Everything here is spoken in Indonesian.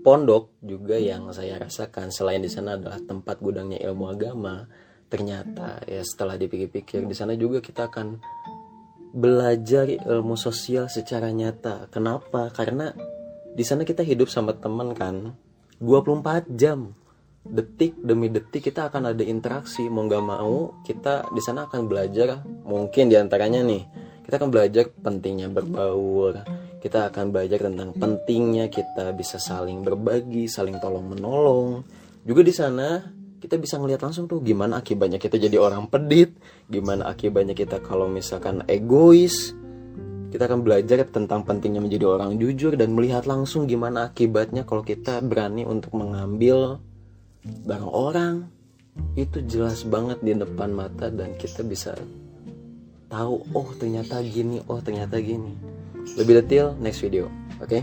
pondok juga yang saya rasakan. Selain di sana adalah tempat gudangnya ilmu agama ternyata ya setelah dipikir-pikir di sana juga kita akan belajar ilmu sosial secara nyata. Kenapa? Karena di sana kita hidup sama teman kan. 24 jam. Detik demi detik kita akan ada interaksi. Mau nggak mau kita di sana akan belajar. Mungkin di antaranya nih kita akan belajar pentingnya berbaur kita akan belajar tentang pentingnya kita bisa saling berbagi, saling tolong menolong. Juga di sana kita bisa ngelihat langsung tuh gimana akibatnya kita jadi orang pedit, gimana akibatnya kita kalau misalkan egois. Kita akan belajar tentang pentingnya menjadi orang jujur dan melihat langsung gimana akibatnya kalau kita berani untuk mengambil barang orang. Itu jelas banget di depan mata dan kita bisa tahu oh ternyata gini, oh ternyata gini lebih detail next video oke okay?